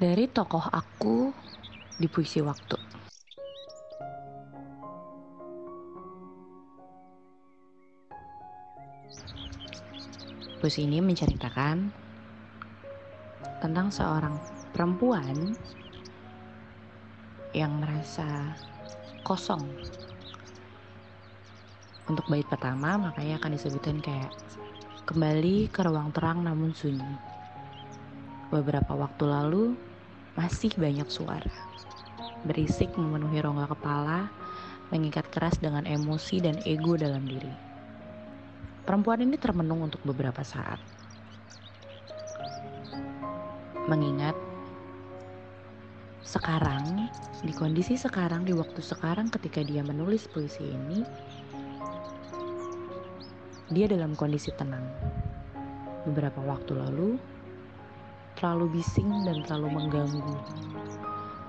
Dari tokoh aku di puisi waktu. Puisi ini menceritakan tentang seorang perempuan yang merasa kosong. Untuk bait pertama makanya akan disebutkan kayak kembali ke ruang terang namun sunyi. Beberapa waktu lalu masih banyak suara. Berisik memenuhi rongga kepala, mengikat keras dengan emosi dan ego dalam diri. Perempuan ini termenung untuk beberapa saat. Mengingat sekarang, di kondisi sekarang, di waktu sekarang ketika dia menulis puisi ini, dia dalam kondisi tenang. Beberapa waktu lalu, terlalu bising dan terlalu mengganggu.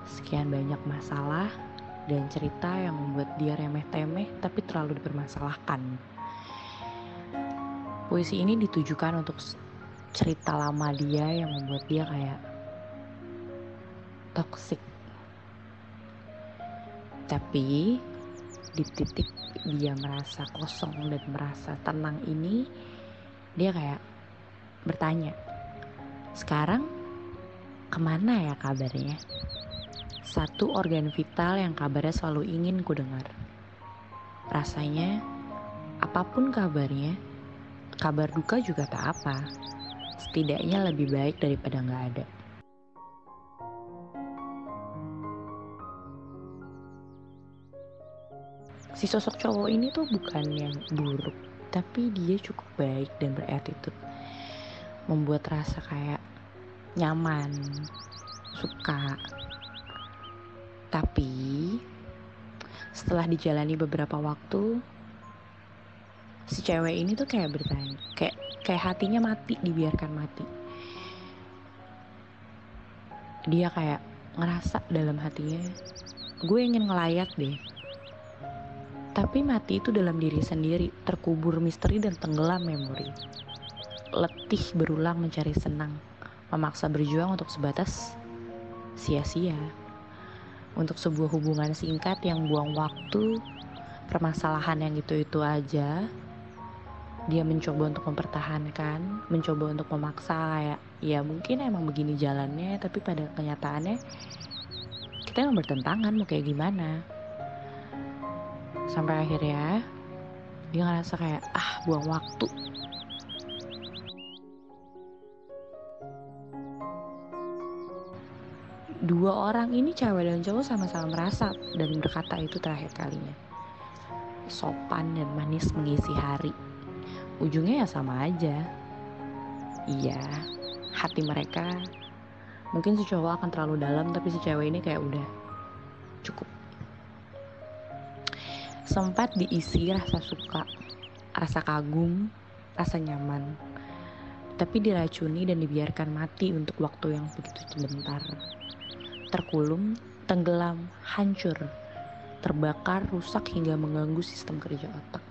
Sekian banyak masalah dan cerita yang membuat dia remeh-temeh tapi terlalu dipermasalahkan. Puisi ini ditujukan untuk cerita lama dia yang membuat dia kayak toxic. Tapi di titik dia merasa kosong dan merasa tenang ini, dia kayak bertanya, sekarang ke mana ya kabarnya? Satu organ vital yang kabarnya selalu ingin ku dengar. Rasanya, apa pun kabarnya, kabar duka juga tak apa. Setidaknya lebih baik daripada nggak ada. Si sosok cowok ini tuh bukan yang buruk, tapi dia cukup baik dan berattitude. Membuat rasa kayak nyaman, suka. Tapi setelah dijalani beberapa waktu, si cewek ini tuh kayak bertanya kayak kayak hatinya mati dibiarkan mati dia kayak ngerasa dalam hatinya gue ingin ngelayat deh tapi mati itu dalam diri sendiri terkubur misteri dan tenggelam memori letih berulang mencari senang memaksa berjuang untuk sebatas sia-sia untuk sebuah hubungan singkat yang buang waktu permasalahan yang itu-itu aja dia mencoba untuk mempertahankan, mencoba untuk memaksa kayak ya mungkin emang begini jalannya, tapi pada kenyataannya kita emang bertentangan mau kayak gimana. Sampai akhirnya dia ngerasa kayak ah buang waktu. Dua orang ini cewek dan cowok sama-sama merasa dan berkata itu terakhir kalinya. Sopan dan manis mengisi hari ujungnya ya sama aja. Iya, hati mereka mungkin si cowok akan terlalu dalam tapi si cewek ini kayak udah cukup. Sempat diisi rasa suka, rasa kagum, rasa nyaman. Tapi diracuni dan dibiarkan mati untuk waktu yang begitu sebentar. Terkulum, tenggelam, hancur, terbakar, rusak hingga mengganggu sistem kerja otak.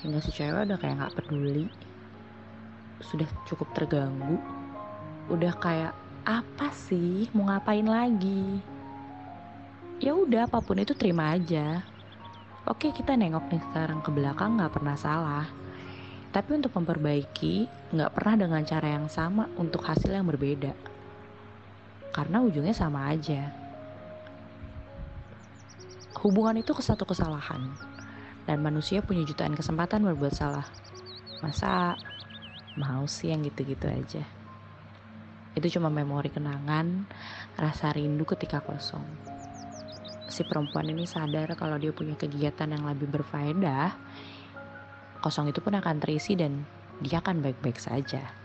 Hingga si cewek udah kayak nggak peduli. Sudah cukup terganggu. Udah kayak apa sih? Mau ngapain lagi ya udah apa pun itu terima aja oke kita nengok nih sekarang ke belakang nggak pernah salah tapi untuk memperbaiki nggak pernah dengan cara yang sama untuk hasil yang berbeda karena ujungnya sama aja hubungan itu ke satu kesalahan dan manusia punya jutaan kesempatan berbuat salah. Masa mau sih yang gitu-gitu aja? Itu cuma memori kenangan, rasa rindu ketika kosong. Si perempuan ini sadar kalau dia punya kegiatan yang lebih berfaedah, kosong itu pun akan terisi dan dia akan baik-baik saja.